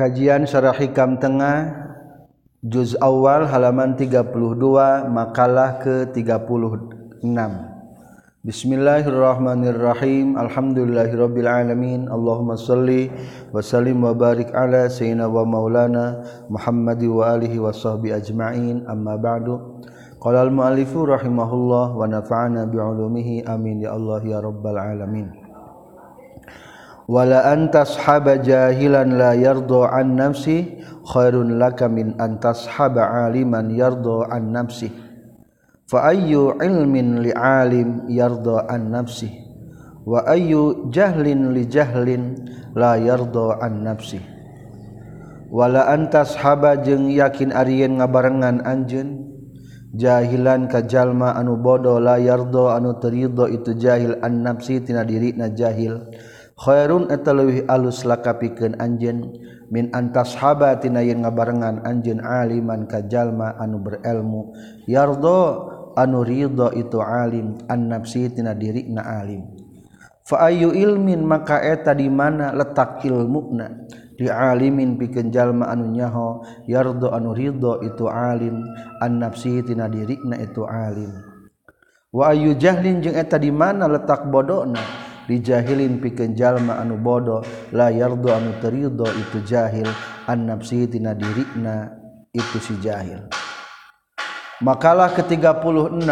Kajian Syarah Hikam Tengah Juz Awal halaman 32 makalah ke-36 Bismillahirrahmanirrahim. Alhamdulillahirabbil alamin. Allahumma shalli wa sallim wa barik ala sayyidina wa maulana Muhammad wa alihi wa sahbi ajma'in. Amma ba'du. Qala al-muallifu rahimahullah wa nafa'ana bi'ulumihi amin. Ya Allah ya rabbal alamin wala antas haba jahilan la yardo an nafsi khairun laka min antas haba aliman yardo an nafsi. Fa ayyu ilmin li alim yardo an nafsi. Wa ayyu jahlin li jahlin la yardo an nafsi. Wala antas haba jeung yakin arieun ngabarengan anjeun? Jahilan kajalma anu bodoh la yardo anu terido itu jahil an nafsi tina diri na jahil. khairun eta leuwih alus lakapikeun anjeun min antas habatina yen ngabarengan anjeun aliman ka jalma anu berilmu. Yardo anu ridho itu alim an nafsi tina dirina alim. Fa ayu ilmin maka eta di mana letak ilmuna di alimin pikeun jalma anu nyaho yardo anu ridho itu alim an nafsi tina dirina itu alim. Wa ayu jahlin jeung eta di mana letak bodona dijahilin pikeun jalma anu bodoh la yardo anu terido itu jahil an nafsi tina dirina itu si jahil. Makalah ke-36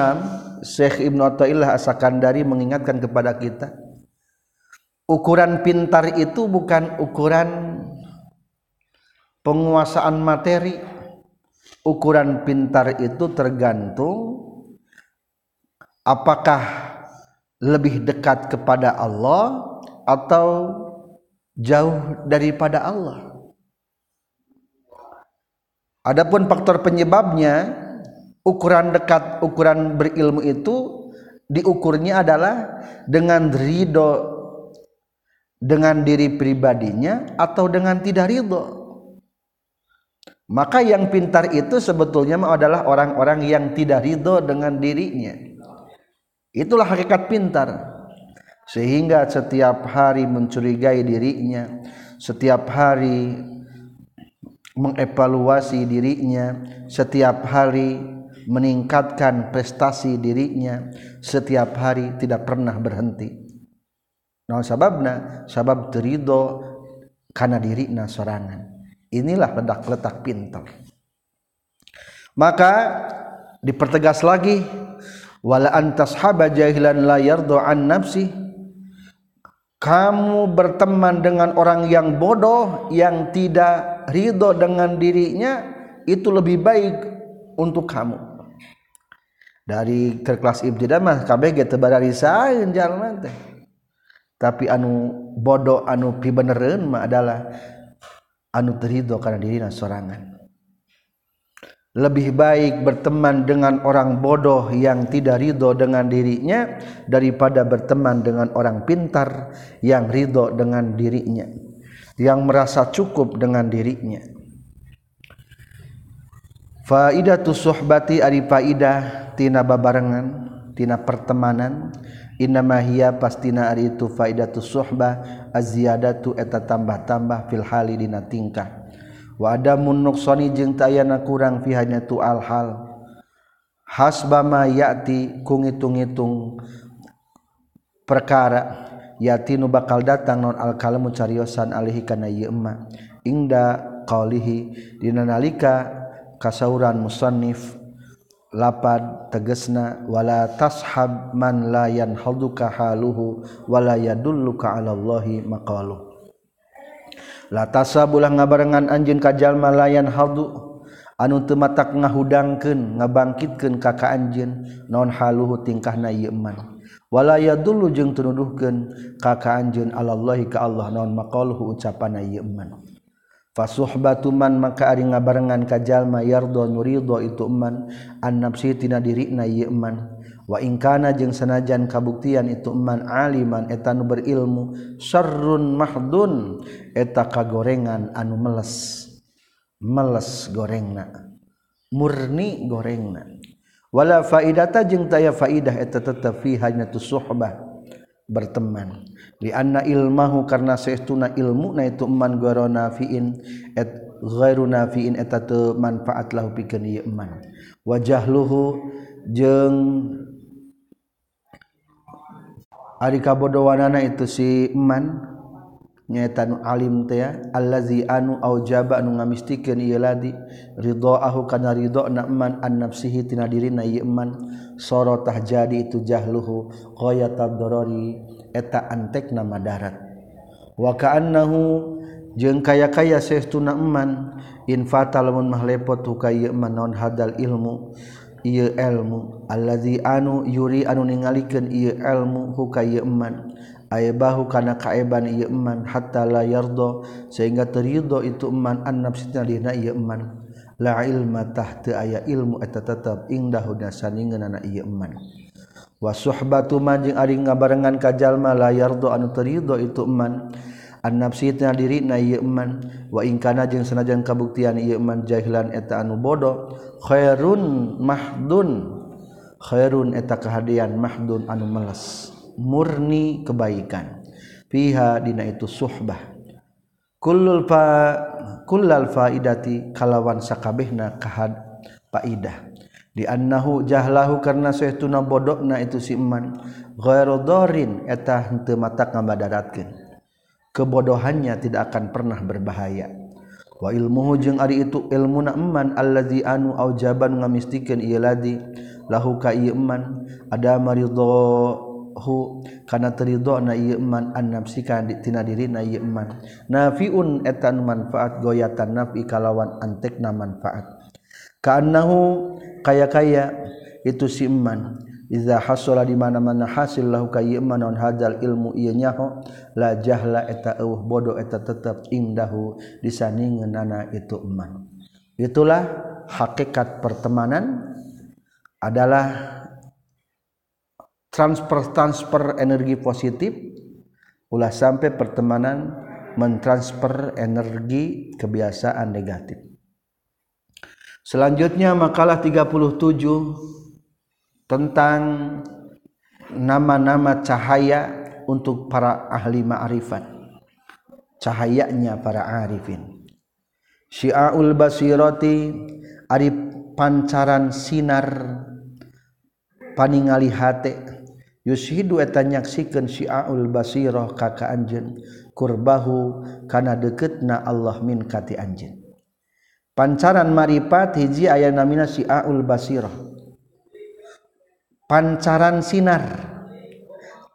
Syekh Ibnu Athaillah As-Sakandari mengingatkan kepada kita ukuran pintar itu bukan ukuran penguasaan materi. Ukuran pintar itu tergantung apakah lebih dekat kepada Allah atau jauh daripada Allah. Adapun faktor penyebabnya ukuran dekat ukuran berilmu itu diukurnya adalah dengan ridho dengan diri pribadinya atau dengan tidak ridho. Maka yang pintar itu sebetulnya adalah orang-orang yang tidak ridho dengan dirinya itulah hakikat pintar. Sehingga setiap hari mencurigai dirinya setiap hari mengevaluasi dirinya setiap hari meningkatkan prestasi dirinya setiap hari tidak pernah berhenti. Nah sababna sabab terido karena dirina sorangan. Inilah letak-letak pintar. Maka dipertegas lagi wala antashaba jahilan la yardo an nafsi. Kamu berteman dengan orang yang bodoh yang tidak ridho dengan dirinya itu lebih baik untuk kamu. Dari kelas ibtidah mah kabeh ge teu bararisaeun jalma teh. Tapi anu bodoh anu pibenereun mah adalah anu terido karena dirina sorangan. Lebih baik berteman dengan orang bodoh yang tidak ridho dengan dirinya daripada berteman dengan orang pintar yang ridho dengan dirinya yang merasa cukup dengan dirinya. Faidatu suhbati ari faidah tina babarengan tina pertemanan. Innama hiya pastina ari itu faidatu suhbah aziyadatu eta tambah-tambah fil hali dina tingkah wada munnuksoni jeung tayana kurang pihanya tu alhal. Hasbama yati kung ngitung-ngitung perkara yati nu bakal datang non alkalamu cariosan alihi kana ieu emma. Ingda qaulihi dina nalika kasauran musannif lapad tegesna wala tashab man la yanhaduka haluhu wala yadulluka ala allahi maqaluhu latasa bulah ngabarengan anjeun ka jalma layan haldu anu tematak ngahudangkeun ngabangkitkeun kaka anjeun non haluhu tingkahna ieu iman walaya dulu jeung tunuduhkeun kaka anjeun alallahi ka Allah non maqaluhu ucapanna ieu iman fasuhbatu man maka ari ngabarengan ka jalma yardo nurido itu iman annafsi tina dirina ieu iman wa ingkana jeung sanajan kabuktian itu man aliman etan berilmu syarrun mahdun eta kagorengan anu meles meles gorengna murni gorengna. Wala faidata jeung taya faidah eta tetep fi hanya tu suhbah berteman. Li anna ilmahu karena saestuna ilmu na itu man gorona fiin et ghairu nafiin eta teu manfaat lahu pikeun ieu man. Wajahluhu jeung Ari kabodowanana itu si man nyaeta nu alim teh allazi anu aujaba anu ngamistikeun ieu ladi. Ridaahu kana ridona man an nafsihi tina dirina ieu iman sorotah jadi itu jahluhu qayata darari eta antekna madarat. Wa ka'annahu jeung kaya-kaya saestuna eman. In fatal mun mah lepot ka ieu iman hadal ilmu. ieu elmu allazi anu yuri anu ningalikeun ieu ilmu huka ieu iman ayebahu kana kaeban ieu iman hatta la yarda sehingga terido itu iman annafsina dina ieu iman la ilma tahta aya ilmu eta tetep indahuna saningeunana ieu iman wa suhbatu man jeung ari ngabarengan ka jalma la yarda anu terido itu iman an nafsitna diri na yeman jeung senajan kabuktian yeman jahilan eta anu bodoh. Khairun Mahdun. Khairun eta kehadian Mahdun anu meles. Murni kebaikan. Piha dina itu suhbah. Kullul fa kullal faidati kalawan sakabehna kahad faidah. Di annahu jahlahu karena sayahtuna bodokna itu si iman ghairu dharin eta henteu matak ngabadaratkeun. kebodohannya tidak akan pernah berbahaya. Wa ilmuhu jeung ari itu ilmu na eman allazi anu aujaban ngamistikeun ieu ladi lahu ka ieu eman ada maridahu kana teridho na ieu eman an nafsika tina diri na ieu eman. Nafiun eta manfaat goyatan nafi kalawan antekna manfaat. Kaannahu kaya-kaya itu si eman. Iza hasola di mana-mana hasil lah kayi manon hadzal ilmu iya nyaho la jahla eta eueuh bodoh eta tetap indahu disaningeunana itu eman Itulah hakikat pertemanan adalah transfer transfer energi positif ulah sampai pertemanan mentransfer energi kebiasaan negatif. Selanjutnya makalah 37 tentang nama-nama cahaya untuk para ahli ma'rifat. Cahayanya para arifin. Syi'aul basirati ari pancaran sinar paningali hate yushidu eta nyaksikeun syi'aul basirah kaka anjeun. Kurbahu kana deketna Allah min kati anjeun. Pancaran marifat hiji aya namina syi'aul basirah. pancaran sinar.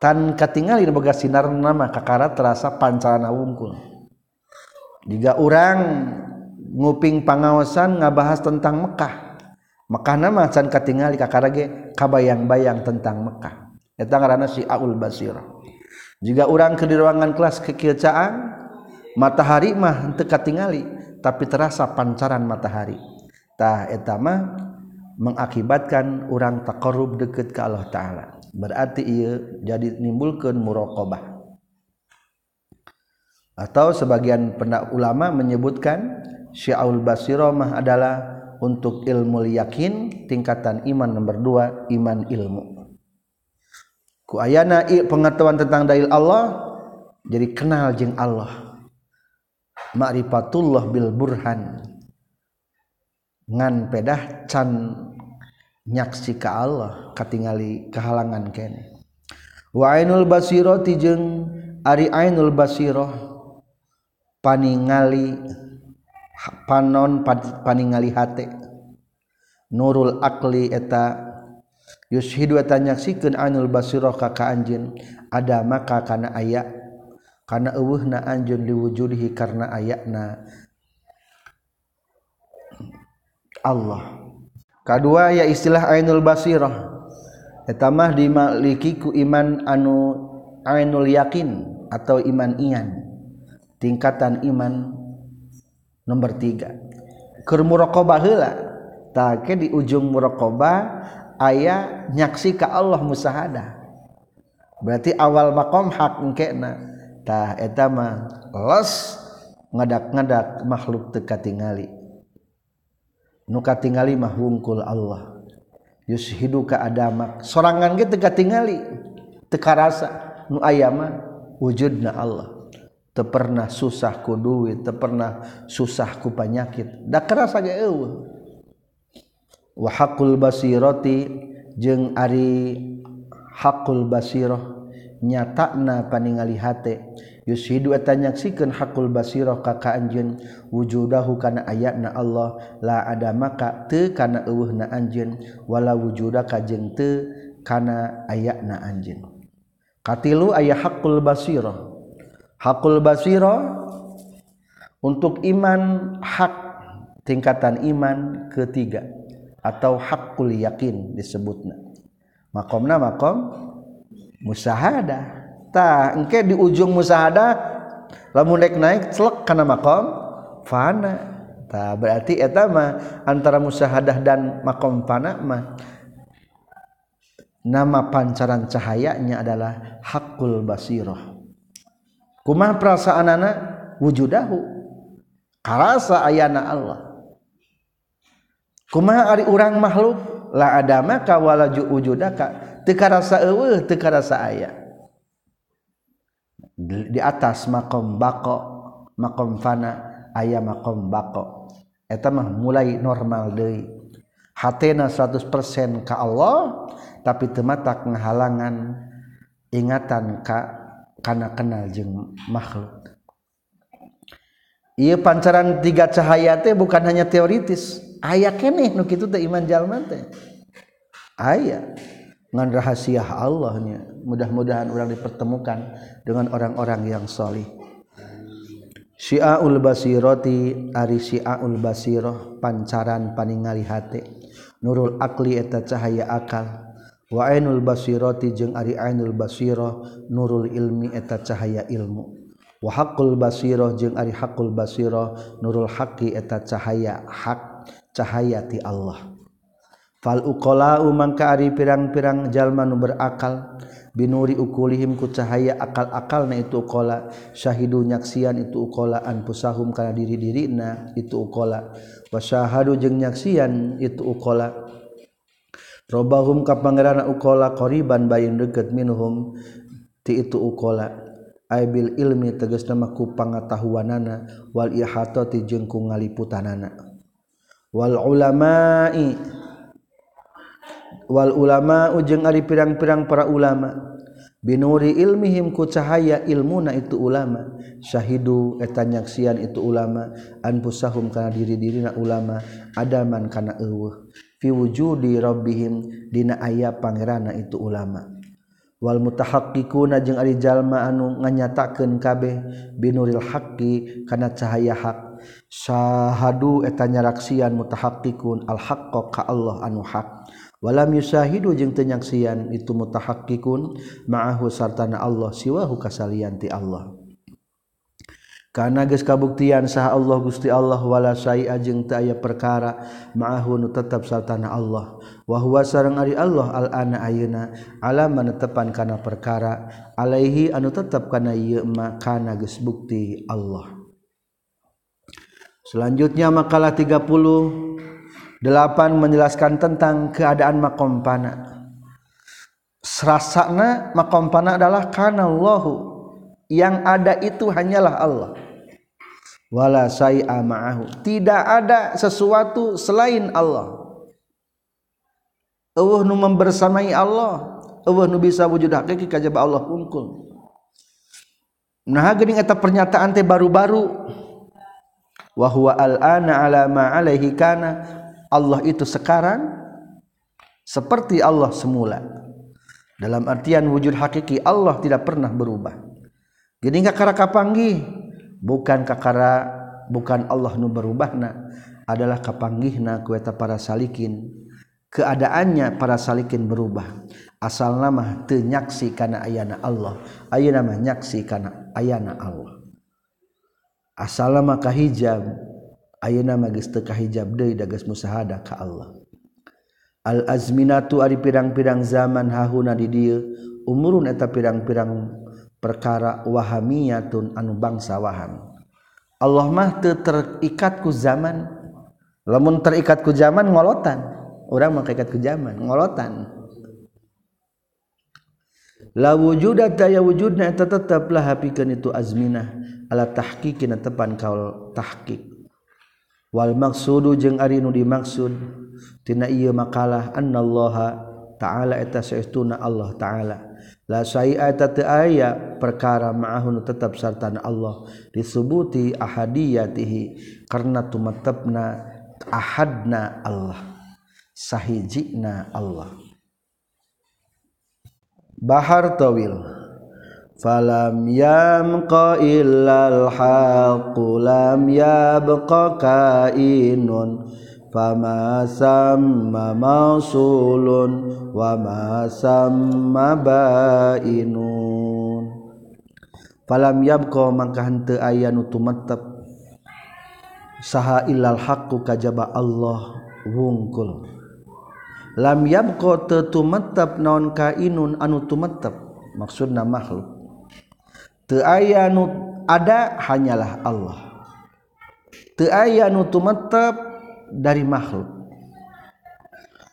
Tan katingali boga sinar nama kakara terasa pancaran wungkul jika orang nguping pangawasan ngabahas tentang Mekkah Mekkah nama can katingali kakara ge kabayang-bayang tentang Mekkah eta ngaranna si Aul Basir. Jika orang ke di ruangan kelas kekilcaan matahari mah teu katingali tapi terasa pancaran matahari. Tah eta mah mengakibatkan orang takarub deket ke Allah Ta'ala. Berarti ia jadi nimbulkan murokobah atau sebagian ulama menyebutkan syaul basiromah adalah untuk ilmu yakin tingkatan iman nomor dua iman ilmu. Ku ayana pengetahuan tentang dalil Allah jadi kenal jeng Allah. Ma'rifatullah bil burhan. Ngan pedah can nyaksi ke Allah katingali kehalangan kene. Wainul basiro jeung ari ainul basiro paningali panon paningali hate. Nurul akli eta yushidu eta ainul basiroh ka ka anjeun ada maka kana aya kana eueuhna anjeun diwujudihi karena ayana Allah. kedua ya istilah Ainul Basirah. Etamah dimiliki ku iman anu Ainul yakin atau iman ian. Tingkatan iman nomor tiga. Keur muraqabah heula take di ujung muraqabah aya nyaksi ka Allah musahadah. Berarti awal makom hak engkena. Tah eta mah los ngadak-ngadak makhluk teka tingali nuka tingali mah wungkul Allah. Yushidu ka adamak. Sorangan ge teka tingali teka rasa. Nu ayama wujudna Allah. Teu pernah susah ku duit teu pernah susah ku penyakit da kerasa ge eueuh. Wa haqqul basirati jeung ari haqqul basirah nyatana paningali hate. yushidu eta nyaksikeun hakul basirah ka ka anjeun wujudahu kana ayatna Allah la ada maka teu kana eueuhna anjeun wala wujuda ka jeung teu kana ayatna anjeun. Katilu aya hakul basirah. Hakul basirah untuk iman hak tingkatan iman ketiga atau hakul yakin disebutna. Makomna makom musahadah. Engke di ujung musahadah lamun naik naik selek karena makom fana. Ta berarti eta mah antara musahadah dan makom fana mah nama pancaran cahayanya adalah hakul basirah. Kumaha perasaan anak wujudahu karasa ayana Allah. Kumaha ari urang makhluk la adama ka wala wujudaka teu karasa eueuh teu karasa aya di atas makom bako makom fana ayah makom bako eta mah mulai normal deui hatena 100% ka Allah tapi tematak ngahalangan ingatan ka kana kenal jeung makhluk Iya pancaran tiga cahaya teh bukan hanya teoritis. Ayah keneh nu kitu teh iman jalma teh. Ayah. Ngan rahasia Allahnya mudah-mudahan orang dipertemukan dengan orang-orang yang solih Syiaul basiroti ari syiaul basiroh pancaran paningali hate nurul akli eta cahaya akal. Wa ainul basiroti jeung ari ainul basiroh nurul ilmi eta cahaya ilmu. Wa haqqul basiroh jeung ari haqqul basiroh nurul haqqi eta cahaya hak cahaya ti Allah fal uqala mangka ari pirang-pirang jalma nu berakal. Binuri ukulihim ku cahaya akal-akal na itu uqala. Syahidu nyaksian itu uqala anfusahum kana diri-dirina itu uqala. Wa syahadu jeung nyaksian itu uqala. Robahum ka pangeran uqala qariban bayin deket minhum ti itu uqala. Bil ilmi tegas nama ku pangatahuanana wal ihatati jeung ku ngaliputanana. Wal ulama'i Wal ulama ujeng ari pirang-pirang para ulama. Binuri ilmihim ku cahaya ilmuna itu ulama. Syahidu eta nyaksian itu ulama. Anfusahum kana diri-dirina ulama. Adaman kana eueuh. Fi wujudi rabbihim dina aya pangerana itu ulama. Wal mutahaqqiquna jeung ari jalma anu nganyatakeun kabeh. Binuril haqqi kana cahaya hak. Syahadu eta nyaraksian mutahaqqiqun al haqqo ka Allah anu hak. Walam yusahidu jeung teu nyaksian itu mutahaqqiqun ma'ahu sartana Allah siwahu kasalianti Allah. Karena geus kabuktian saha Allah Gusti Allah wala syai'a jeung teu aya perkara ma'ahu nu tetep sartana Allah. Wa huwa sareng ari Allah al ana ayeuna ala manetepan kana perkara alaihi anu tetep kana ieu ma kana geus bukti Allah. Selanjutnya makalah 30 delapan menjelaskan tentang keadaan makom pana. Serasana makom pana adalah karena Allahu. Yang ada itu hanyalah Allah. Wala say'a ma'ahu. Tidak ada sesuatu selain Allah. Eueuh nu membersamai Allah eueuh nu bisa wujud hakiki kajaba Allah unggul nah geuning eta pernyataan teh baru-baru. Wa huwa al-ana ala ma alaihi kana Allah itu sekarang seperti Allah semula. Dalam artian wujud hakiki Allah tidak pernah berubah. Jadi nggak kara kapanggih? Bukan kakara bukan Allah nu berubahna adalah kapanggihna kueta para salikin. Keadaannya para salikin berubah. Asal nama tenyaksi karena ayana Allah ayana nama nyaksi karena ayana Allah. Asal nama kahijab ayeuna magis teu kahijab deui dagas musahada ka Allah. Al azminatu ari pirang-pirang zaman hahuna di dieu umurun eta pirang-pirang perkara wahamiyatun anu bangsa waham Allah mah teu terikat ku zaman. Lamun terikat ku zaman ngolotan. Orang mah terikat ku zaman ngolotan. La wujuda daya wujudna eta tetep lah hapikeun itu azminah. Ala tahqiqina tepan kaul tahqiq. wal maksudu jeung ari nu dimaksud tina ieu makalah annallaha ta'ala eta saestuna Allah ta'ala. La syai'ata teu aya perkara ma'ahun tetap sartana Allah. Disubuti ahadiyatihi karena tumetepna ahadna Allah. Sahijina Allah. Bahar Tawil. falam yamqa illal haqqu lam yabqa kainun. Fama samma mausulun wa ma samma bainun. Falam yabqa mangka henteu aya nu tumetep. Saha illal haqqu kajaba Allah wungkul. Lam yabqa tetumetep naon kainun anu tumetep. Maksudna makhluk. aya nu ada hanyalah Allah. Aya nu tumetep dari makhluk.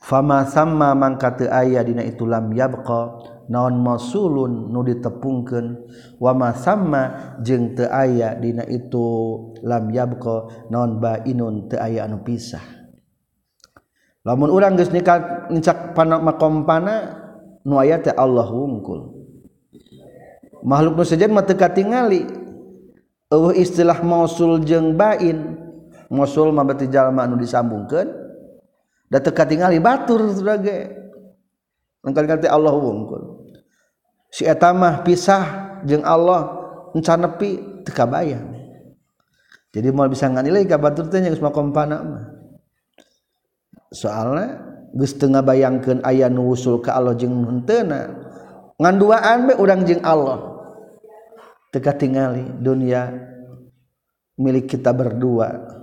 Fama sama mangka aya dina itu lam yabqa naon masulun nu ditepungkeun. Wama sama jeung teu aya dina itu lam yabqa naon bainun teu aya anu pisah. Lamun urang geus nikah makom pana nu aya teh Allah wungkul. makhluk nu sejen mah teu katingali. Eueuh istilah mausul jeung bain. Mausul mah berarti jalma anu disambungkeun. Da teu katingali batur sebagai. Engkan kata Allah wungkul. Si eta mah pisah jeung Allah encan nepi teka jadi mau bisa nganilai ka batur teh nya geus mah kompana mah. Soalna geus teu ngabayangkeun aya nu wusul ka Allah jeung henteu hentena nganduaan be urang jeng Allah. Teka tingali dunia milik kita berdua.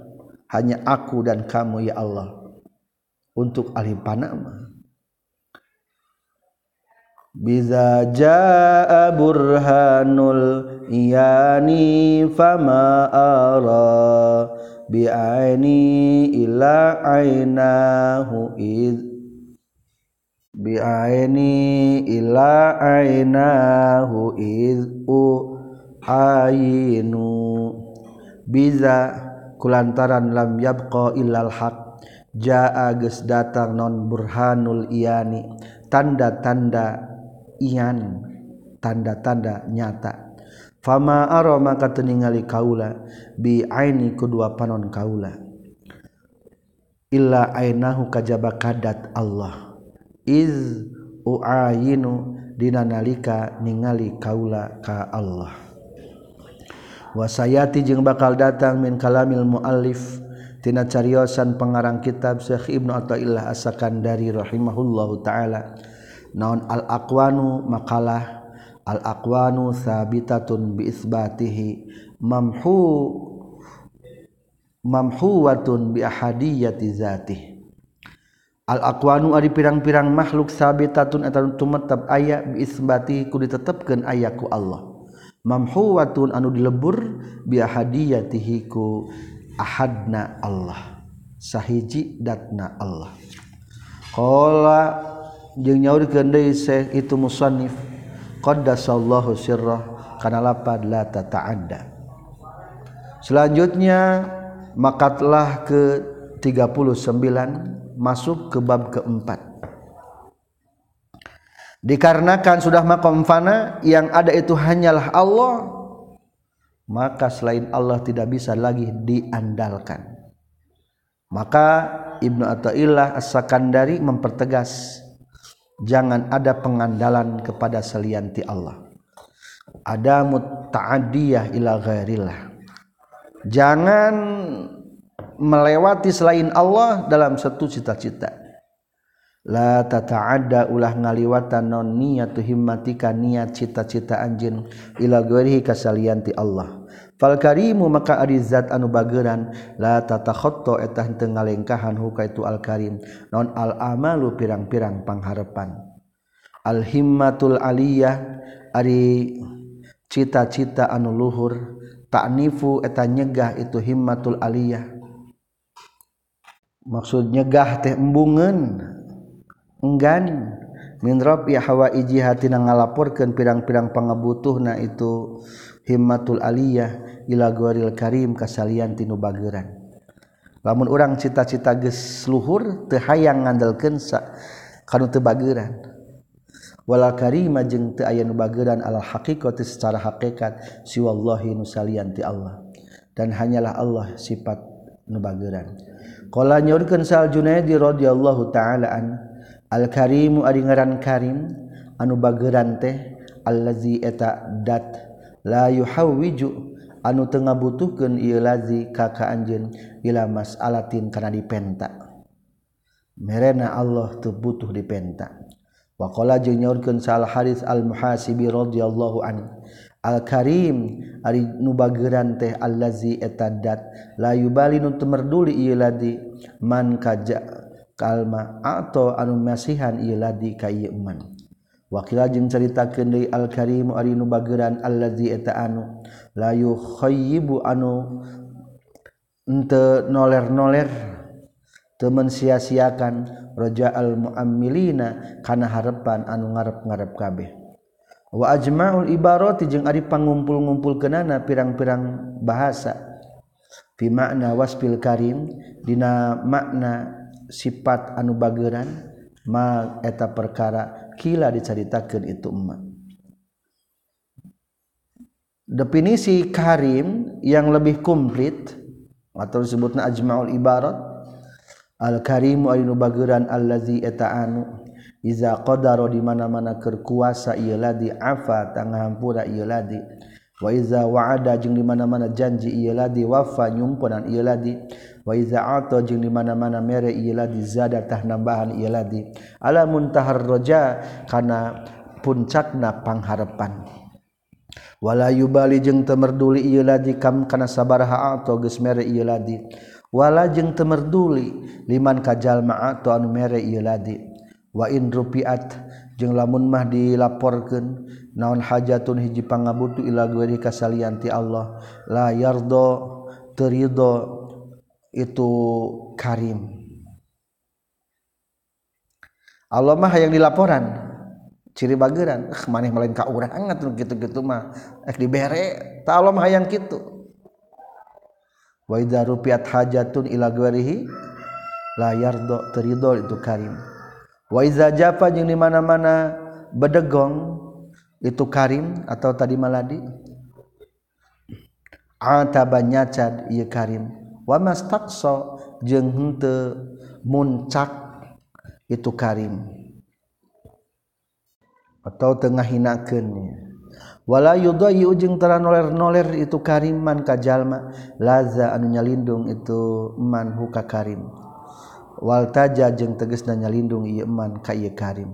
Hanya aku dan kamu ya Allah. Untuk ahli panama. Biza jaa burhanul iyani fama ara bi'aini ila ainahu id bi'aini ila ainahu id u ayinu. Biza kulantaran lam yabqa illal haq. Jaa geus datang non burhanul iyani. Tanda-tanda ian tanda-tanda nyata. Fama aro maka teningali kaula bi aini kedua panon kaula. Illa ainahu kajaba kadat Allah iz uayinu dina nalika ningali kaula ka Allah. Wasayati jeung bakal datang min kalamil muallif tina cariosan pengarang kitab Syekh Ibnu Athaillah As-Sakandari rahimahullahu taala. Naon al aqwanu makalah. Al aqwanu sabitatun bi isbatihi mamhu mamhuwatun bi ahadiyati zatih al-aqwanu ari pirang-pirang makhluk sabitatun eta tumetep aya biisbati ku ditetepkeun aya ku Allah. Mamhuwatun anu dilebur bi hadiyatihi ku ahadna Allah. Sahiji datna Allah. Qala jeung nyaurkeun deui Syekh itu musannif qaddasallahu sirrah kana lapad la tata'adda selanjutnya makatlah ke 39 masuk ke bab keempat. Dikarenakan sudah makom fana yang ada itu hanyalah Allah maka selain Allah tidak bisa lagi diandalkan. Maka Ibnu Athaillah As-Sakandari mempertegas jangan ada pengandalan kepada selianti Allah. Ada muta'adiyah ila ghairillah jangan melewati selain Allah dalam satu cita-cita. La tata'adda ulah ngaliwatan non niyatu himmatika niat cita-cita anjin ila ghairihi kasalianti Allah. Fal karimu maka ari zat anu bageran la tatakhatta eta henteu ngalengkahan huka itu al karim non al amalu pirang-pirang pangharepan al himmatul aliyah ari cita-cita anu luhur taknifu eta nyegah itu himmatul aliyah. maksud nyegah teh embungen enggan. Minrab ya hawa iji hati na ngalaporkan pirang-pirang pangebutuh na itu. Himmatul aliyah ila goril karim kasalian tinu bageran. Lamun orang cita-cita ges luhur teh hayang ngandalkeun sa kanu teu bageran. Wala karima jeung teu aya nu bageran alal haqiqati secara hakikat siwallahi nu salian ti Allah. Dan hanyalah Allah sifat nu bageran. Kala nyaurkeun Sal Junaidi radhiyallahu taala an Al Karimu ari ngaran Karim anu bageran teh allazi eta dat la yuhawwiju anu teu ngabutuhkeun ieu lazi ka ka anjeun ila mas'alatin kana dipenta. Merena Allah teu butuh dipenta. Wa qala jeung nyaurkeun Sal Haris Al Muhasibi radhiyallahu anhu Al-karim Ari nubageran teh allazi etadat. La yubali nu temerduli ieu ladi. Man kaja kalma atau anu masihan ieu ladi ka ieu man wakila jeung caritakeun deui al-karim ari nubageran allazi eta anu. La yukhayyibu anu ente noler-noler temen sia-siakan roja al muammilina kana harepan anu ngarep-ngarep kabeh. wa ajma'ul ibarati jeung ari pangumpul-ngumpul kenana pirang-pirang bahasa. Fi makna wasfil karim dina makna sifat anu bageran ma eta perkara kila dicaritakeun itu emak definisi karim yang lebih komplit atau disebutna ajma'ul ibarat al karimu ayinu bageran allazi eta anu. iza qadaro di mana-mana kerkuasa ieu ladi afa tanghampura ieu ladi wa iza wa'ada jeung di mana-mana janji ieu ladi wafa nyumponan ieu ladi wa iza ata jeung di mana-mana mere ieu ladi zada tah nambahan ieu ladi ala muntahar raja kana puncakna pangharepan wala yubali jeung temerduli ieu ladi kam kana sabaraha ato geus mere ieu ladi wala jeung temerduli liman kajal maat anu mere ieu ladi wain rupiat jeung lamun mah dilaporkeun naon hajatun hiji pangabutu ila gueri kasalianti Allah la yardo terido itu karim. Allah mah yang dilaporan ciri bageran eh, maneh melain ka urang atuh gitu-gitu mah eh dibere ta Allah mah hayang kitu. Wa idza rupiat hajatun ila guerihi la yardo terido itu karim. waiza Jafa jeung di mana-mana bedegong itu Karim atau tadi maladi? Ataba nyacad ieu Karim. Wa mastaqsa jeung henteu muncak itu Karim. Atau tengah hinakeun wala yudai ujung tara noler-noler itu kariman ka jalma. Laza anu nyalindung itu man huka karim. waltaja jeung teges nanyalindung iman kay Karim.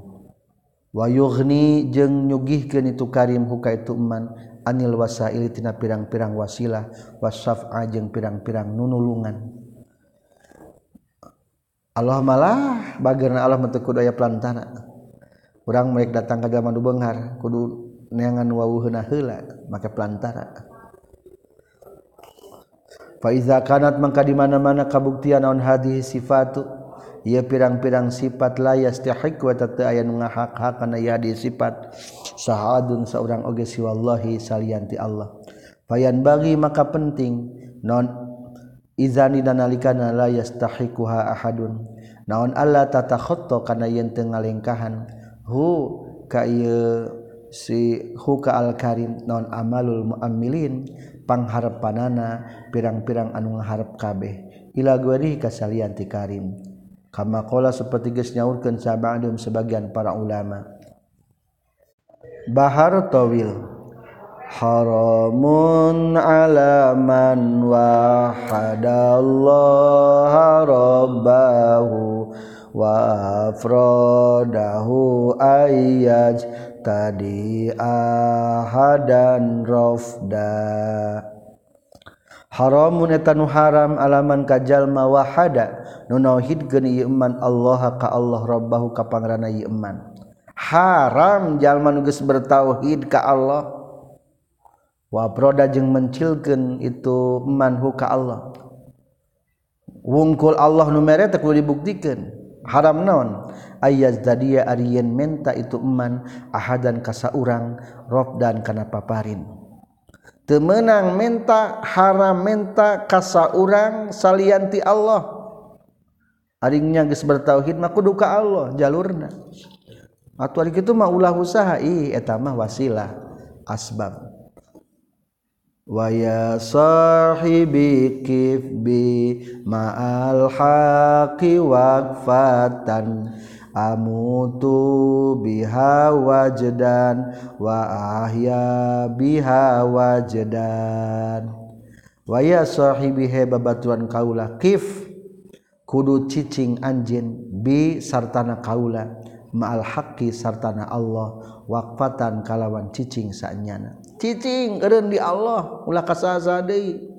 Wayuhni jeung nyugihkeun itu Karim huka ituman anil wasailitina pirang-pirang wasilah wasaf ajeng pirang-pirang nunulungan. Allah malah bageurna Allah mentekud aya pelantana. Orang mereka datang ke zaman dubenghar kudu neangan wawuhna heula make pelantara. Faiza kanat mangka di mana-mana kabuktian naon hadis sifatu? Ia pirang-pirang sifat la yastahiq wa tata aya nu ngahak-hak kana ieu sifat. Sahadun saurang oge si wallahi salianti Allah. Fayan bagi maka penting non izani dan nalikana la yastahiquha ahadun. Naon Allah tata khotto kana yen teu ngalengkahan. Hu ka ieu si hu ka al karim naon amalul muammilin pangharepanana pirang-pirang anu ngaharep kabeh. Ila guari kasalianti karim. Kama qala seperti geus nyaurkeun sabadum sebagian para ulama. Bahar tawil haramun ala man wahadallaha rabbahu wa afradahu ayyaj tadi ahadan rofda. Haramun eta nu haram alaman kajalma wahada. Nu nauhidkeun ieu iman Allah ka Allah rabbahu ka pangrana ieu iman. Haram jalma nu geus bertauhid ka Allah. Wa proda jeung mencilkeun itu iman hu ka Allah. Wungkul Allah nu mere teu dibuktikeun haram naon? Ayaz dadia ariyen menta itu eman ahadan kasa urang rob dan kana paparin. Temenang menta haram menta kasa urang salianti Allah. Aringnya geus bertauhid mah kudu ka Allah jalurna. Atuh ari kitu mah ulah usaha ih eta mah wasilah asbab. Waya sahibi kifbi ma'al haqi waqfatan amutu biha wajdan wa ahya biha wajdan. Waya sahibi he babatuan kaula kif kudu cicing anjin bi sartana kaula ma'al haqqi sartana Allah waqfatan kalawan cicing sanyana cicing keren di Allah. Ulah kasasa deui.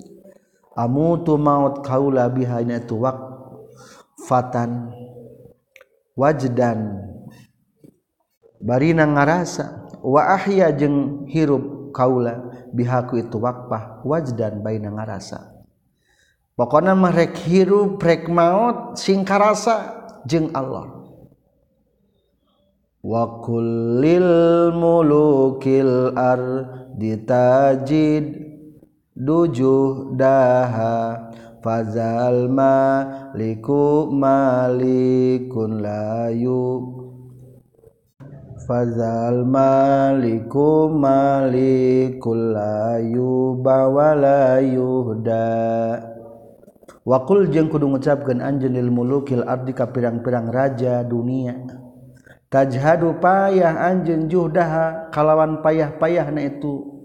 Amutu maut kaula bihanya itu waqfatan wajdan. Barina ngarasa wa ahya jeung hirup kaula bihaku itu waqfah wajdan baina ngarasa. Pokona mah rek hirup rek maut sing karasa jeung Allah. Wa kullil mulukil ar ditajid dujuh daha. Fazal maliku malikun layu fazal maliku malikul layu bawala yuhda. Wakul jeung kudu ngucapkeun anjeun lil mulukil ardi ka pirang-pirang raja dunia tajhadu payah anjeun juhdaha kalawan payah-payahna itu.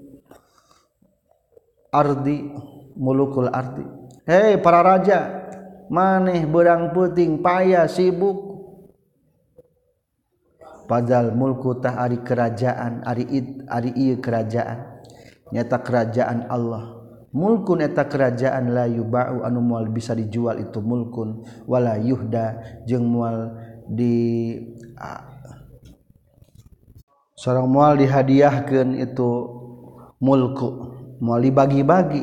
Ardi mulukul ardi. Hei para raja maneh berang puting payah sibuk. Padahal mulku tah ari kerajaan ari id ari ieu kerajaan. Nyata kerajaan Allah. Mulkun eta kerajaan la yubau anu moal bisa dijual itu mulkun. Wala yuhda jeung moal di seorang mual dihadiahkan itu mulku mual dibagi-bagi.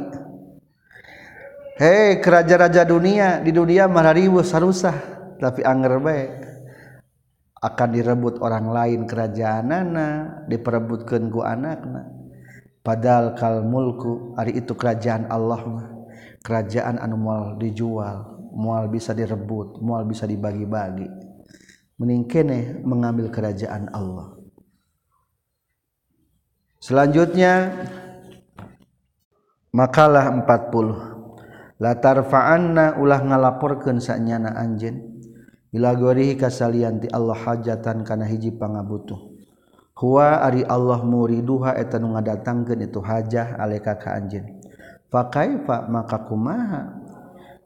Hei keraja-raja dunia di dunia mah ribu sarusah tapi anger baik. Akan direbut orang lain kerajaan anak diperebutkan ku anakna. Padahal kal mulku hari itu kerajaan Allah kerajaan anu mual dijual mual bisa direbut mual bisa dibagi-bagi meningkeneh mengambil kerajaan Allah. Selanjutnya makalah 40 latar faanna ulah ngalaporkan sanyana anjen ila gorihi kasalianti Allah hajatan kana hiji pangabutuh. Hua ari Allah muriduha eta nu ngadatangkeun itu hajah aleka ka anjeun. Fa kaifa maka kumaha?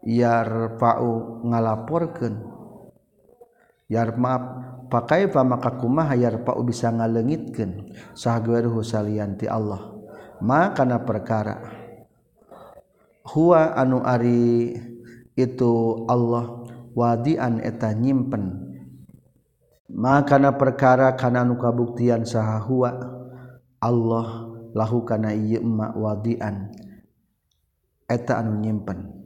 Yarfa'u ngalaporkeun. yar pakai pa maka kumaha yarpa bisa ngalengitkeun. Sahagweruhu salian ti Allah. Ma kana perkara. Huwa anu ari itu Allah wadian eta nyimpen. Ma kana perkara kana anu kabuktian saha huwa Allah lahu kana ieu ma wadian. Eta anu nyimpen.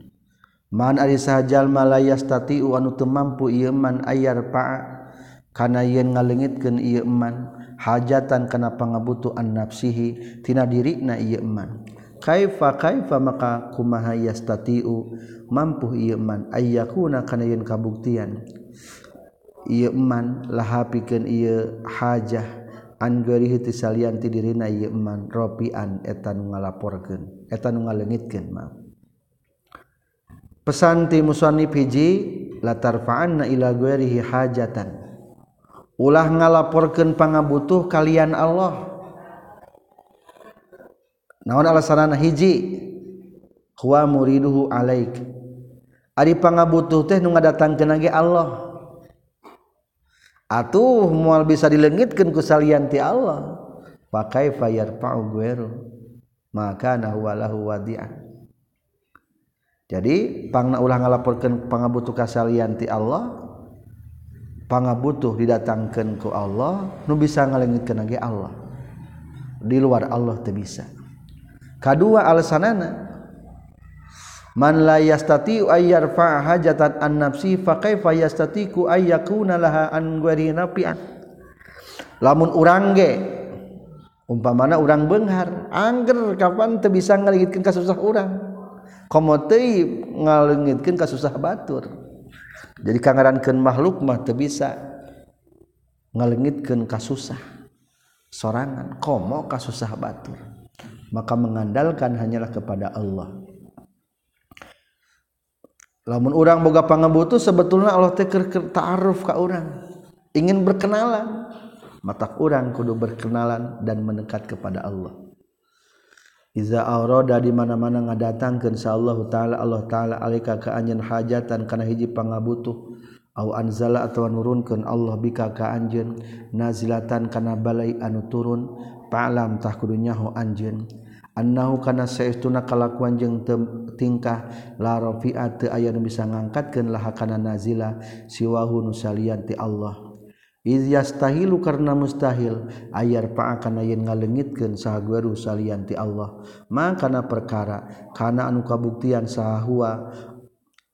Man ari sahjal malayastati anu teu mampu ieu man ayar pa kana yen ngalengitkeun ieu man hajatan kana pangabutuan nafsihi tina dirina ieu man. Kaifa kaifa maka kumaha yastatiu mampu ieu man ayyakuna kana yen kabuktian. Ieu man lahapikeun ieu hajah an gaurihi ti salian ti dirina ieu man rafi'an eta nu ngalaporkeun eta nu ngalengitkeun maaf. pesanti musanif hiji latarfa'anna ila ghairihi hajatan. Ulah ngalaporkeun pangabutuh kalian Allah. Naon alasanana hiji? Huwa muriduhu alaik. Ari pangabutuh teh nu ngadatangkeun ge Allah. Atuh mual bisa dilengitkan ku salian ti Allah. Pakai fayar pa'u gueru maka nahu walahu jadi pangna ulah ngalaporkan pangabutuh kasalian ti Allah pangabutuh didatangkan ku Allah nu bisa ngalengitkeun lagi Allah. Di luar Allah teu bisa. Kedua alasanana man la yastati ayyarfa hajatan an nafsi fa kaifa yastatiku ayyakuna laha an ghairi nafi'an? Lamun urang ge umpamana urang beunghar angger kapan teu bisa ngalengitkeun kasusah urang? Komo teuy ngaleungitkeun ka susah batur. Jadi kangarankeun makhluk mah teu bisa ngaleungitkeun ka susah sorangan. Komo ka susah batur. Maka mengandalkan hanyalah kepada Allah. Lamun orang boga pangabutuh sebetulnya Allah teh ta'aruf ka orang ingin berkenalan. Mata orang kudu berkenalan dan mendekat kepada Allah Iza aurada di mana-mana ngadatangkeun sa Allah taala Allah taala alika ka anjeun hajatan kana hiji pangabutuh. Au anzala atawa nurunkeun Allah bika ka anjeun. Nazilatan kana balai anu turun. Pa'lam tah kudu nyaho anjeun. Annahu kana saestuna kalakuan jeung tingkah. La rafi'a teu aya nu bisa ngangkatkeun laha kana nazila. Siwahu nu salian ti Allah. yastahilu karena mustahil ayar paakana yen ngalengitkeun sahagueru salianti Allah. Makana perkara kana anu kabuktian sahua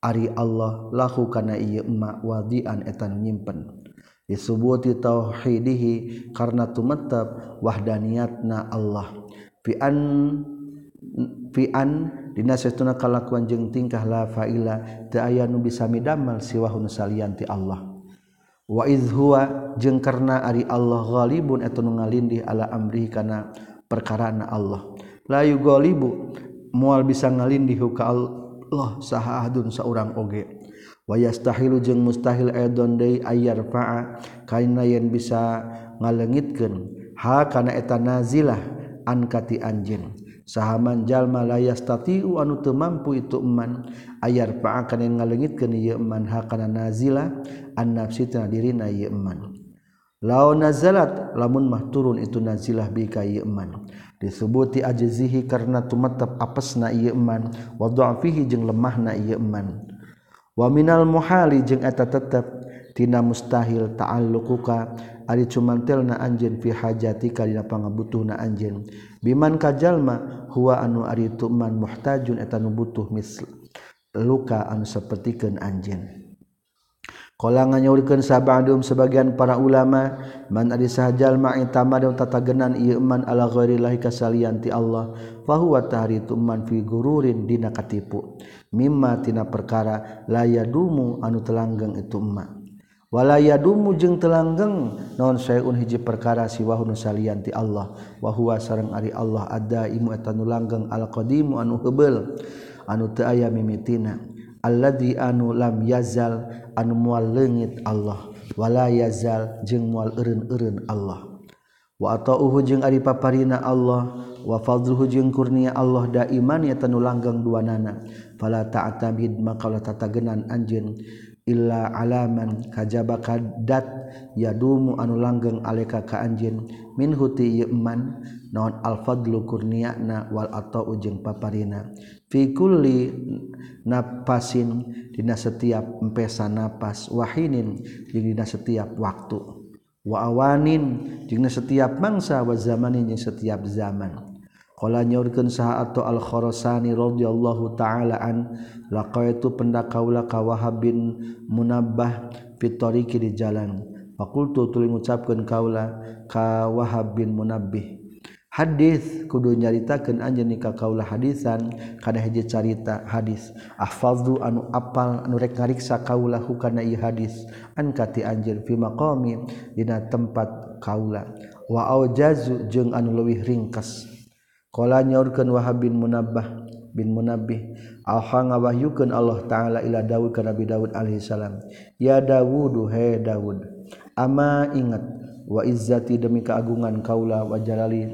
ari Allah lahu kana ieu emma wadian eta nyimpen. Disubuti tauhidihi karena tumetep wahdaniatna Allah. Fi an fi an dina setuna kalakuan jeung tingkah la faila teu aya nu bisa midamel siwahun salianti Allah. wa idhuwa jeung karena ari Allah ghalibun eta nu ngalindih ala amri kana perkarana Allah. La yughalibu moal bisa ngalindih ka Allah saha ahdun saurang oge. Wa yastahilu jeung mustahil aidon deui ayar fa'a kaina yen bisa ngalengitkeun. Ha kana eta nazilah an kati anjeun. Sahaman jalma la yastati'u anu teu mampu itu eman. Ayar fa'a kana ngalengitkeun ieu eman. Ha kana nazilah an nafsi tina dirina ieu eman. Law nazalat lamun mah turun itu nazilah bika ieu eman. Disebuti ajzihi karena tumatap apesna ieu eman. Wa dha'fihi jeung lemahna ieu eman. Wa minal muhali jeung eta tetep tina mustahil ta'alluquka ari cumantelna anjeun fi hajati kalina pangabutuh pangabutuhna anjeun. Biman kajalma huwa anu ari tuman muhtajun eta nu butuh misl luka anu sapertikeun anjeun. Kala nganyurkeun sabadum sebagian para ulama man sahajalmagenan Iman kasalian ti Allah bahwatahari ituman figururin dina katipu. Mimma tina perkara layadumu anu telanggeng ituma walaya dumu jeung telanggeng non sayun hiji perkara siwahun salianti Allah. Wahwa sarang ari Allah ada imu etanu langgeng alqadimu anu hebel anu teu aya mimitina. alladzi anu lam yazal anu mual leungit Allah. Wala yazal jeung mual eureun-eureun Allah. Wa atauhu jeung ari paparina Allah. Wa fadluhu jeung kurnia Allah daiman ya tanu langgeng duanana fala ta'tabid maka la tatagenan anjeun. Illa alaman kajaba kadat yadumu anu langgeng aleka ka anjeun. Min huti yeman naon al fadlu kurniana wal atau jeung paparina. fikulli nafasin dina setiap empesan nafas wahinin jeung dina setiap waktu wa awanin jeung setiap mangsa wa zamanin jeung setiap zaman. Qala nyaurkeun saha atau al khorasani radhiyallahu taala an laqaitu pendakaula ka wahab bin munabbah fitoriki di jalan. Fakultu tuling ngucapkeun kaula ka wahab bin munabbih. hadis kudu nyaritakan anjeun nikah kaula hadisan kada hiji carita hadis ahfaldu anu apal anu rek ngariksa kaulah hukana ieu hadis an kati anjeun fi maqami dina tempat kaula. Wa aujazu jeung anu leuwih ringkas. Qala nyaurkeun wahab bin munabbah bin munabbih alha ngawahyukeun Allah taala ila Daud ka Nabi Daud alaihi salam. Ya daudu he Daud ama ingat wa izzati demi keagungan kaula wa jalali?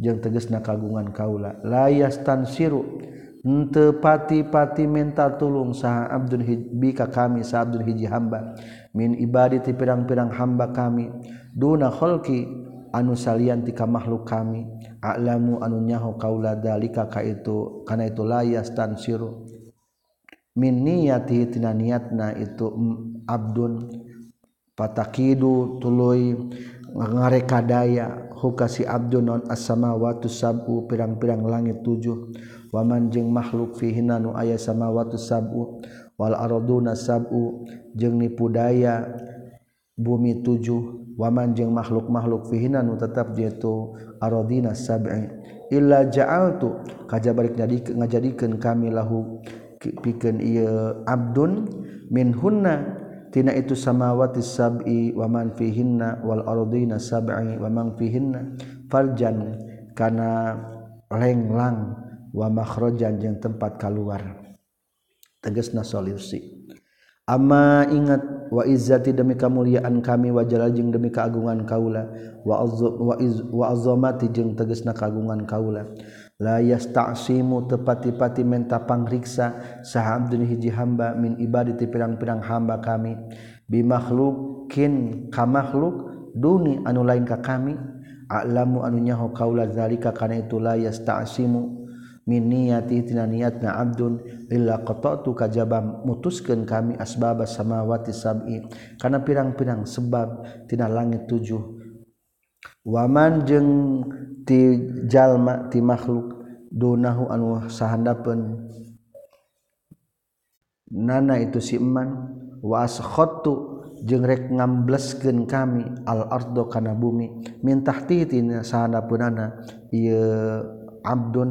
jeung tegesna kagungan kaula layas tan siru ente pati-pati minta tulung saha Abdul hijbi ka kami sa Abdul hiji hamba. Min ibadati pirang-pirang hamba kami. Duna kholki anu salian tika makhluk kami. A'lamu anu nyaho kaula dalika ka itu kana itu layas tan siru min niyati tina niatna itu mm, abdun. Patakidu tuluy ngarekadaya hukasi Abdul non asama watu sabu pirang-pirang langit tujuh. Waman jeung makhluk fihinanu aya sama watu sabu wal arduna sabu jeung nipudaya bumi tujuh. Waman jeung makhluk-makhluk fihinanu tetap jatuh aradina sab'i. Illa ja'altu kajabalik jadi ngajadikeun kami lahu pikeun ieu abdun min hunna tina itu samawati sab'i wa man fihinna wal ardina sab'i wa man fihinna farjan kana lenglang wa makhrajan jeung tempat kaluar. Tegasna solusi. Amma ingat wa izzati demi kamuliaan kami wa jalajing demi keagungan kaula wa azza wa, iz, wa azamati jeung tegasna kagungan kaula. layas taksimu tepati-pati menta pangriksa saham dunia hiji hamba min ibadati pirang-pirang hamba kami. Bimakhlukin ka makhluk duni anu lain ka kami. A'lamu anu nyaho kaula zalika kana itu layas taksimu min niyati tina niatna abdun illa qata'tu kajabam mutuskeun kami asbaba samawati sab'i. Kana pirang-pirang sebab tina langit tujuh. waman jeung tijallma ti makhluk donahu anu sahandapeun. Nana itu siman waskhotu wa jeung rek ngambleskeun kami al ardo kana bumi mintah ti tina sahandapeunana abdun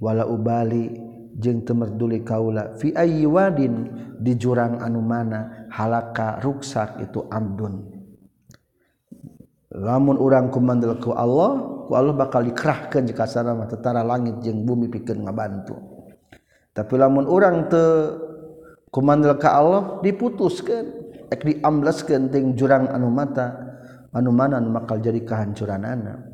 wala ubali jeung temerduli kaula fi ayyi wadin di jurang anu mana halaka ruksak itu abdun. lamun urang kumandel ku Allah ku Allah bakal dikerahkan jika sana tentara langit jeung bumi pikeun ngabantu. Tapi lamun urang teu kumandel ka Allah diputuskeun ek diambleskeun ting jurang anu mata anu mana anu bakal jadi kahancuranana.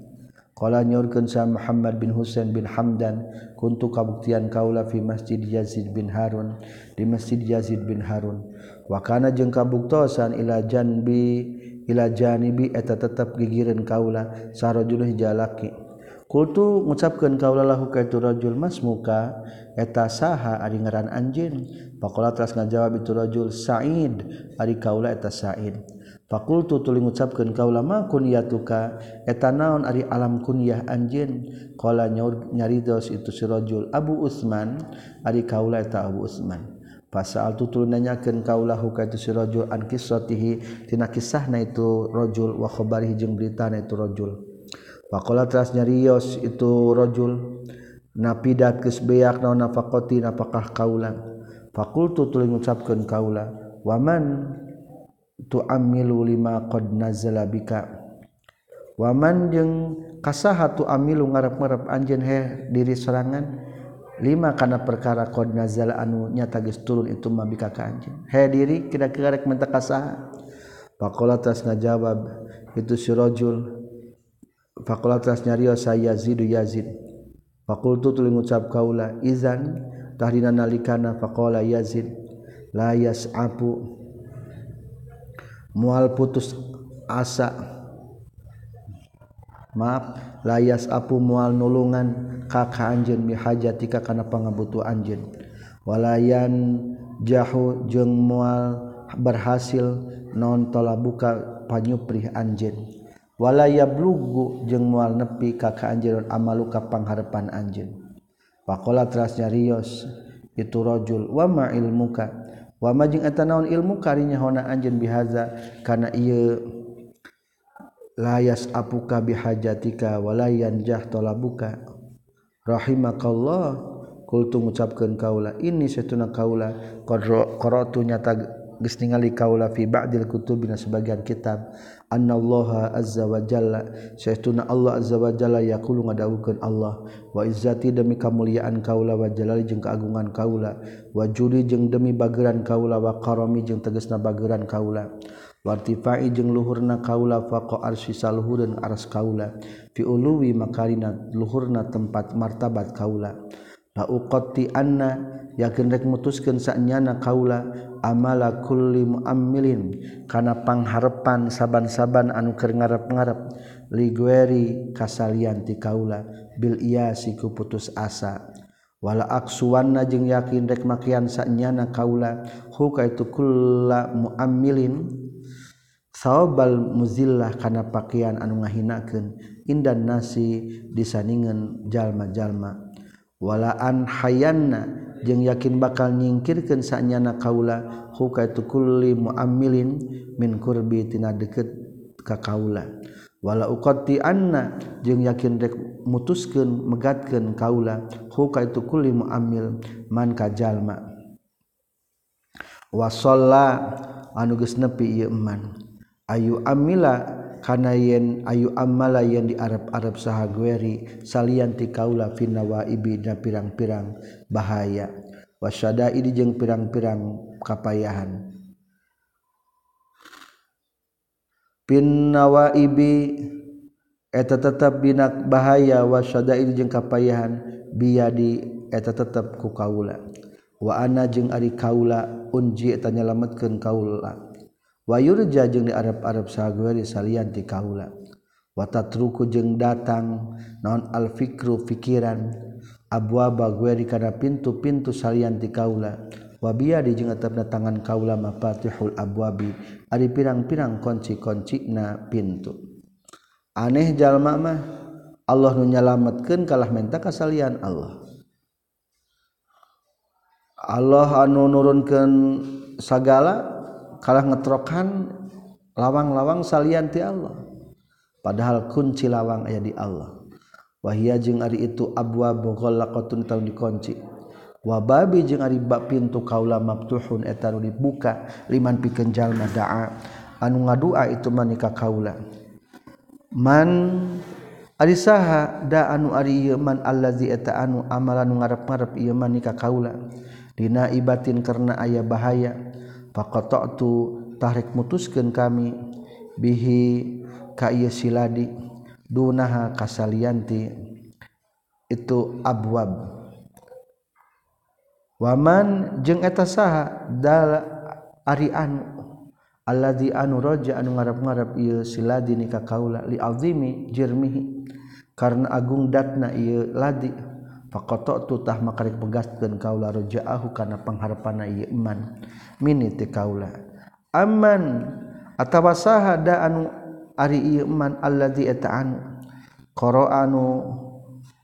Qala nyurkeun sa Muhammad bin Husain bin Hamdan kuntu kabuktian kaula fi Masjid Yazid bin Harun di Masjid Yazid bin Harun. Wa kana jeung kabuktosan ila janbi ilajanibi eta tetap gigiran kaula sarojulih jalaki. Kultu ngucapkan kaulahu ka itu rajul mas muka eta saha ari ngaran anjin pakola teras ngajawab itu rajul sa'id ari kaula eta sa'id. Fakultu tuli ngucapkan kaula ma kunyatuka? Eta naon ari alam kunyah anjin qala nyaridos itu si rajul abu usman ari kaula eta abu usman pasal tutul nanyakeun kaulahu ka itu si rajul an qissatihi tina kisahna itu rajul wa khabarihi jeung beritana itu rajul. Pakola teras nyarios itu rojul napidat kesbeak naon nafakoti napakah kaula? Fakultu tuluy ngucapkeun kaula waman tu amilu lima qad nazala bika? Waman jeung kasaha tu amilu ngarep-ngarep anjeun he diri serangan lima karena perkara kod nazal anu nyata geus turun itu mabika bika ka he diri kira kira rek menta kasaha faqala tas ngajawab itu si rajul. Faqala tas nyarios saya zidu Yazid. Faqultu tuluy ngucap kaula izan tahdina nalikana. Faqala Yazid la yas'abu mual putus asa. maaf layas apu mual nulungan kakak anjen mihajatika kana pangabutu anjen walayan jahu jeung mual berhasil non tola buka panyuprih anjen walaya blugu jeung mual nepi kakak anjeun amaluka pangharepan anjen Pakola terasnya Rios itu rojul wama ilmuka? Wama jeung naon ilmu karinya hona anjen bihaza kana ieu layas apuka bihajatika walayan jah tolabuka. Rahimakallah kultu ngucapkeun kaula ini setuna kaula qaratu nyata geus ningali kaula fi ba'dil kutubina sebagian kitab. Annallaha azza wa jalla setuna Allah azza wa jalla yaqulu ngadawukeun Allah wa izzati demi kamuliaan kaula wa jalali jeung keagungan kaula wa judi jeung demi bageran kaula wa karami jeung tegasna bageran kaula. wartifa'i jeung luhurna kaula faqa arsy saluhureun aras kaula. Fi uluwi makarina luhurna tempat martabat kaula. La uqatti anna yakin rek mutuskeun sanyana kaula amala kulli muammilin kana pangharepan saban-saban anu keur ngarep-ngarep ligueri kasalian ti kaula bil iyasi ku putus asa. Wala aksuwanna jeung yakin rek makian sanyana kaula hukaitu itu kulla muammilin saobal muzillah kana pakaian anu ngahinakeun indan nasi disaningan jalma-jalma. Walaan hayanna jeung yakin bakal nyingkirkeun sanyana kaula huka tu kulli muammilin min qurbi tina deukeut ka kaula. Wala uqati anna jeung yakin rek mutuskeun megatkeun kaula huka tu kulli muammil man ka jalma. Wasalla anu geus nepi ieu iman Ayu amila kana yen ayu amala yen di Arab-arab saha gueri salianti kaula finawa ibida pirang-pirang bahaya. Wasada ini jeung pirang-pirang kapayahan. Pinnawa ibi eta tetap binak bahaya. Wasada ini jeung kapayahan biadi eta tetap ku kaula. Wa ana jeung ari kaula unji eta nyelametkeun kaula. wayurja jeung di Arab-arab sagueri salianti kaula. Watatruku jeung datang non alfikru pikiran abwa bagweri kana pintu-pintu salianti kaula. Wabiyadi jeung tetapna tangan kaula mafatihul abwabi. Ari pirang-pirang kunci-kuncina pintu. Aneh jalma mah Allah nu nyalametkeun kalah menta kasalian Allah. Allah anu nurunkeun sagala kalah ngetrokan lawang-lawang salianti Allah. Padahal kunci lawang aya di Allah. Wahia jeung ari itu abwa bogolakotun tahun dikunci. Wababi jeung ari bab pintu kaula mabtuhun eta dibuka liman pikeun jalma daa. Anu ngadua itu manika kaula. Man ari saha da anu ari ieu man allazi eta anu amalan nu ngarep-ngarep ieu manika kaula. Dina ibatin karena aya bahaya. pakotok tu tarik mutuskan kami bihi kaya siladi dunaha kasalianti itu abwab. Waman jeung eta saha dal ari anu alladzi anu raja anu ngarep-ngarep ieu siladi ni ka kaula li azimi jirmihi karena agung datna ieu ladi. Pakotok tutah makarik pegaskan kaula rojaahu karena pengharapana ieu iman mini ti kaula. Aman atawa sahada anu ari ieu iman allazi eta anu qara anu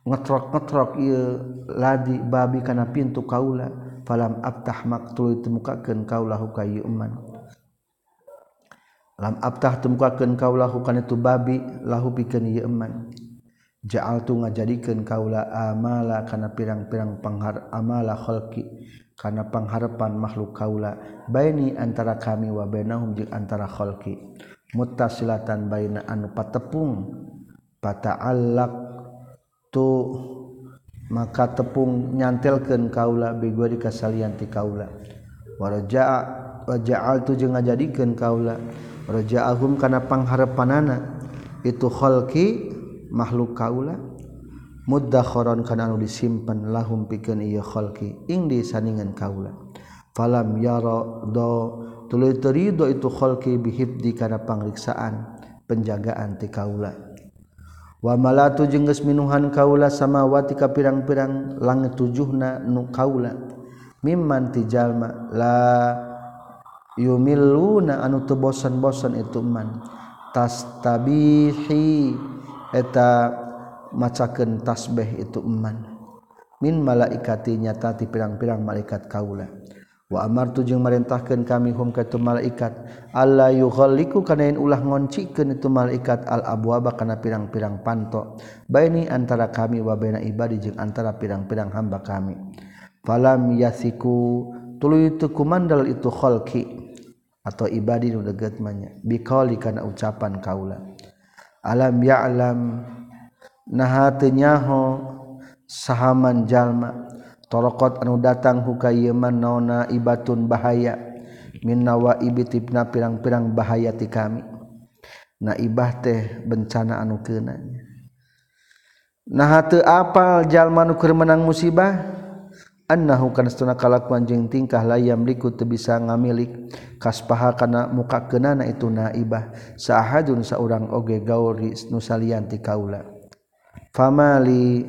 ngetrok-ngetrok ieu ladi babi kana pintu kaula falam abtah maktul temukakeun kaula ka ieu iman. Lam abtah temukakeun kaula kana itu babi lahu pikeun ieu iman. jaaltu ngajadikeun kaula amala kana pirang-pirang panghar amala khalqi kana pangharepan makhluk kaula baini antara kami wa bainahum jeung antara khalqi. Muttasilatan baina anu patepung pata'allaq tu maka tepung nyantelkeun kaula bigori kasalian ti kaula. Waraja'a wa ja'altu jeung ngajadikeun kaula. Raja'ahum kana pangharepanana itu khalqi makhluk kaula muddakhoron kana anu disimpen lahum pikeun ieu khalqi ing disaningan kaula. Falam yara do tuluy terido itu khalqi bihibdi kana pangriksaan penjagaan ti kaula. Wa malatu jeung geus minuhan kaula samawati ka pirang-pirang langit tujuhna nu kaula. Mimman ti jalma la yumilluna anu teu bosan-bosan itu man. Tastabihi eta macaken tasbih itu eman. Min malaikati nyata ti pirang-pirang malaikat kaula. Wa amartu jeung marintahkeun kami hum ka tu malaikat. Alla yughalliku kana in ulah ngoncikeun itu malaikat al abwaba kana pirang-pirang panto. Baini antara kami wa baina ibadi jeung antara pirang-pirang hamba kami. Falam yasiku tuluy teu kumandal itu khalqi. Atau ibadi nu deget manya. Biqali kana ucapan kaula. alam ya'lam. Nyaho. Sahaman jalma. Torokot anu datang huka yeman naona ibatun bahaya. Min nawa ibitibna pirang-pirang bahaya ti kami. Na ibah teh bencana anu kenanya nah teu apal jalma nu keur menang musibah? annahu kana setuna kalakuan jeung tingkah layam liku teu bisa ngamilik kaspaha kana muka kenana itu naibah sahadun saurang oge gauri nu salian ti kaula. Famali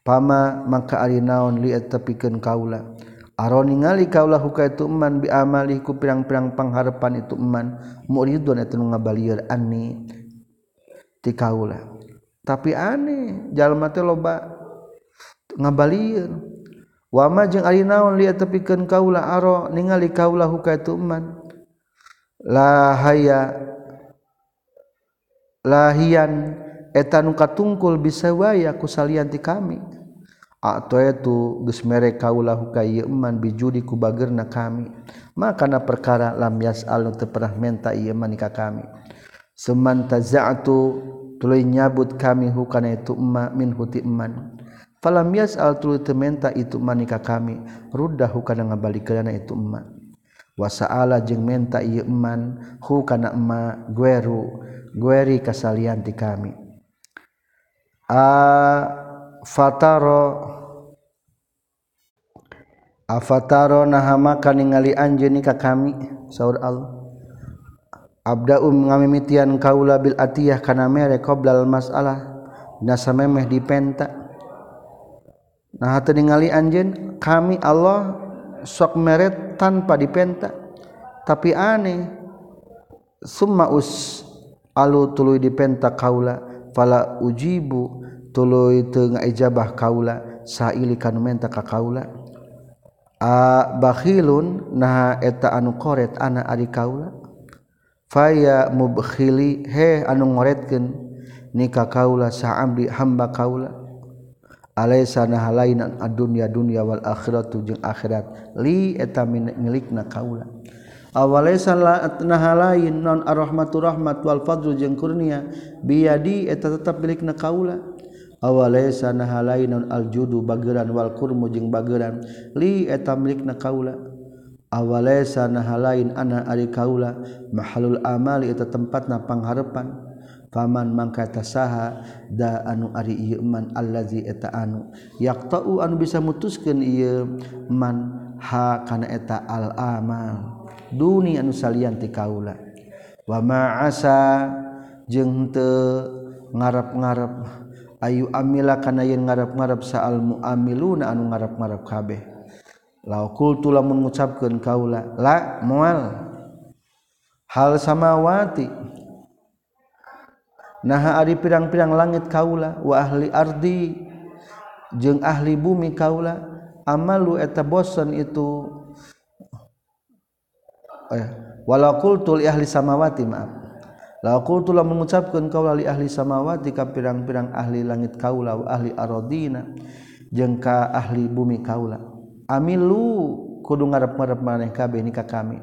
pama mangka ari naon li tepikeun kaula. Aron ningali kaula huka itu eman bi amali ku pirang-pirang pangharepan itu eman muridun eta nu ngabalieur ani ti kaula. Tapi aneh jalma teh loba ngabalieur wama jeung ari naon lihat tepikeun kaula aro ningali kaula huka itu man lahaya lahian eta nu katungkul bisa wae ku salian ti kami. Atau itu geus mere kaula huka ieu man bijudi ku bagerna kami. Maka na perkara lam yas'al teu pernah menta ieu man ka kami. Seman za'atu tuluy nyabut kami hukana itu emma min huti eman. Falam yas'al tuluy teu menta itu manika kami. Ruddahu kana ngabalikeunana itu emma wa sa'ala jeung menta ieu eman. Hukana emma gueru gueri kasalian ti kami. A fataro. Afataro nahamaka ningali anjeun ka kami saur Allah. Abda'u ngamimitian kaula bil atiyah kana mere qoblal masalah. Nasa memeh dipenta nah ningali anjen kami Allah sok meret tanpa dipenta. Tapi aneh summa us alu tuluy dipenta kaula fala ujibu tuluy teu ngaijabah kaula saili kanu menta ka kaula. A bakhilun naha eta anu koret ana ari kaula. Faya mubkhili he anu ngoretkeun nikah kaula sa'abdi hamba kaula. alaisana halainan adunya dunya wal akhiratu jeung akhirat. Li eta milikna kaula. Awalaysa na lain non arrahmatu rahmat wal fadlu jeung kurnia biadi eta tetap milikna kaula. Awalaisa na halain non aljudu bageran wal kurmu jeung bageran li eta milikna kaula. Awalaisa na halain ana ari kaula mahalul amali eta tempatna pangharepan paman mangkata saha da anu ari ieu man allazi eta anu. Yaqta'u anu bisa mutuskeun ieu man ha kana eta al amal duni anu salian ti kaula. Wa ma asa jeung teu ngarap-ngarap ayu amila kana yen ngarap-ngarap saal muamiluna anu ngarap-ngarap kabeh. La qultu lamun ngucapkeun kaula la moal hal samawati naha ari pirang-pirang langit kaula wa ahli ardi jeung ahli bumi kaula. Amalu eta bosan itu eh, walau kultul ahli samawati maaf. La kultul mengucapkan kaula li ahli samawati ka pirang-pirang ahli langit kaula wa ahli aradina jeung ka ahli bumi kaula. Amilu kudu ngarep-ngarep maneh kabeh ni ka kami.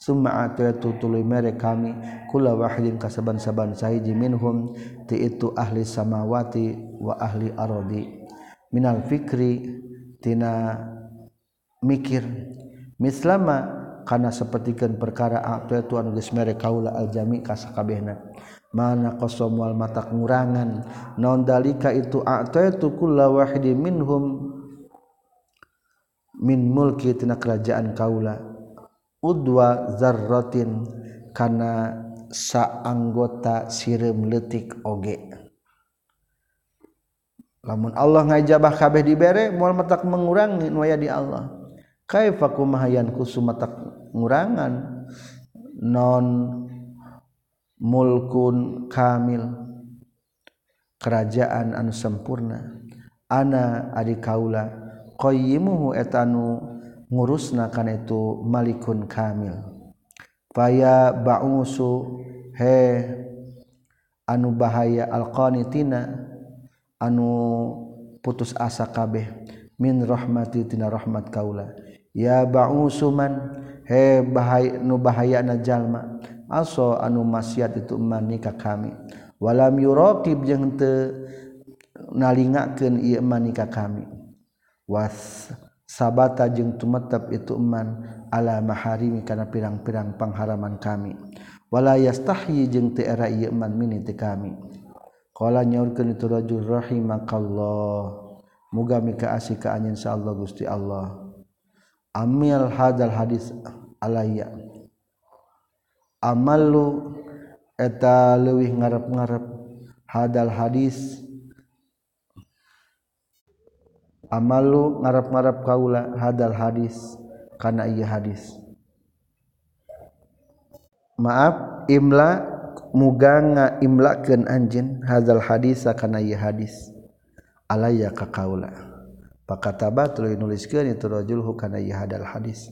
summa atutului mere kami kula wahidin kasaban-saban sahiji minhum ti itu ahli samawati wa ahli arodi minal fikri tina mikir. Mislama kana sapertikeun perkara atuyatu anu geus mere kaula aljami kasakabehna mana qasam wal mata ngurangan naon dalika itu atuyatu kullu wahidin minhum min mulki tina kerajaan kaula. udwa zarrotin kana sa anggota sirim letik oge. Lamun Allah ngajabah kabeh dibere moal matak mengurangi waya di Allah. Kaifa kumahayan kusumatak ngurangan? Non mulkun kamil. Kerajaan anu sempurna ana adi kaula qayyimuhu etanu ngurusna kana itu malikun kamil. Faya ba'usu he anu bahaya alqanitina anu putus asa kabeh min rahmati tina rahmat kaula. Ya ba'usuman he bahaya nu bahaya na jalma aso anu maksiat itu man nikah kami. Walam yuraqib jeung teu nalingakeun ieu man nikah kami. Was sabata jeung tumetep itu iman ala maharimi kana pirang-pirang pangharaman kami. Wala yastahyi jeung teu era ieu iman mini ti kami. Qala nyaurkeun itu rajul rahimakallah. Muga mika asih ka anjeun insyaallah Gusti Allah. Amil hadal hadis alaya. Amallu eta leuwih ngarep-ngarep hadal hadis amalu ngarep-ngarep kaula hadal hadis kana ieu hadis. Maaf imla muga ngaimlakeun anjeun hadal hadis kana ieu hadis. Alaya ka kaula. Pakatabat nuliskeun itu rajul kana ieu hadal hadis.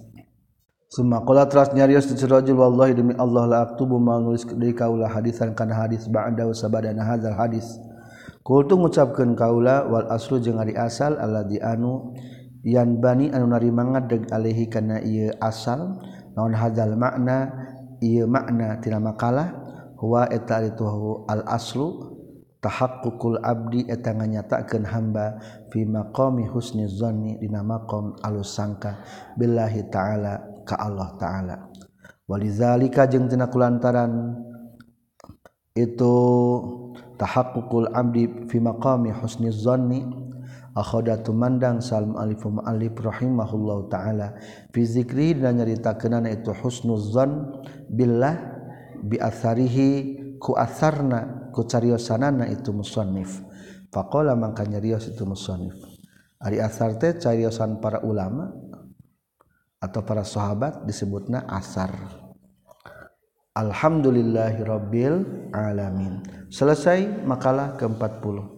Summa qala teras nyarios itu rajul wallahi demi Allah la aktubu ma nulis deui kaula hadisan kana hadis ba'da sabadana hadzal hadis Kultu ngucapkeun kaula wal aslu jeung ari asal alladzi anu yan bani anu narimangat ngadeg alihi kana ieu asal naon hadzal makna ieu makna tina makalah huwa eta itu al aslu tahaqququl abdi eta nganyatakeun hamba fi maqami husni zanni dina maqam alus sangka billahi taala ka Allah taala. Walizalika jeung tina kulantaran itu tahaqqul abdi fi maqami husni zanni. Akhada tumandang salm alif alif rahimahullahu taala. Fi zikri dan nyaritakeunana itu husnuzan billah bi atharihi ku atharna cariyosanana itu musonif fakola maka nyarios itu musonif Ari asar teh cariosan para ulama atau para sahabat disebutna asar Alhamdulillahirabbil alamin. Selesai makalah ke-40.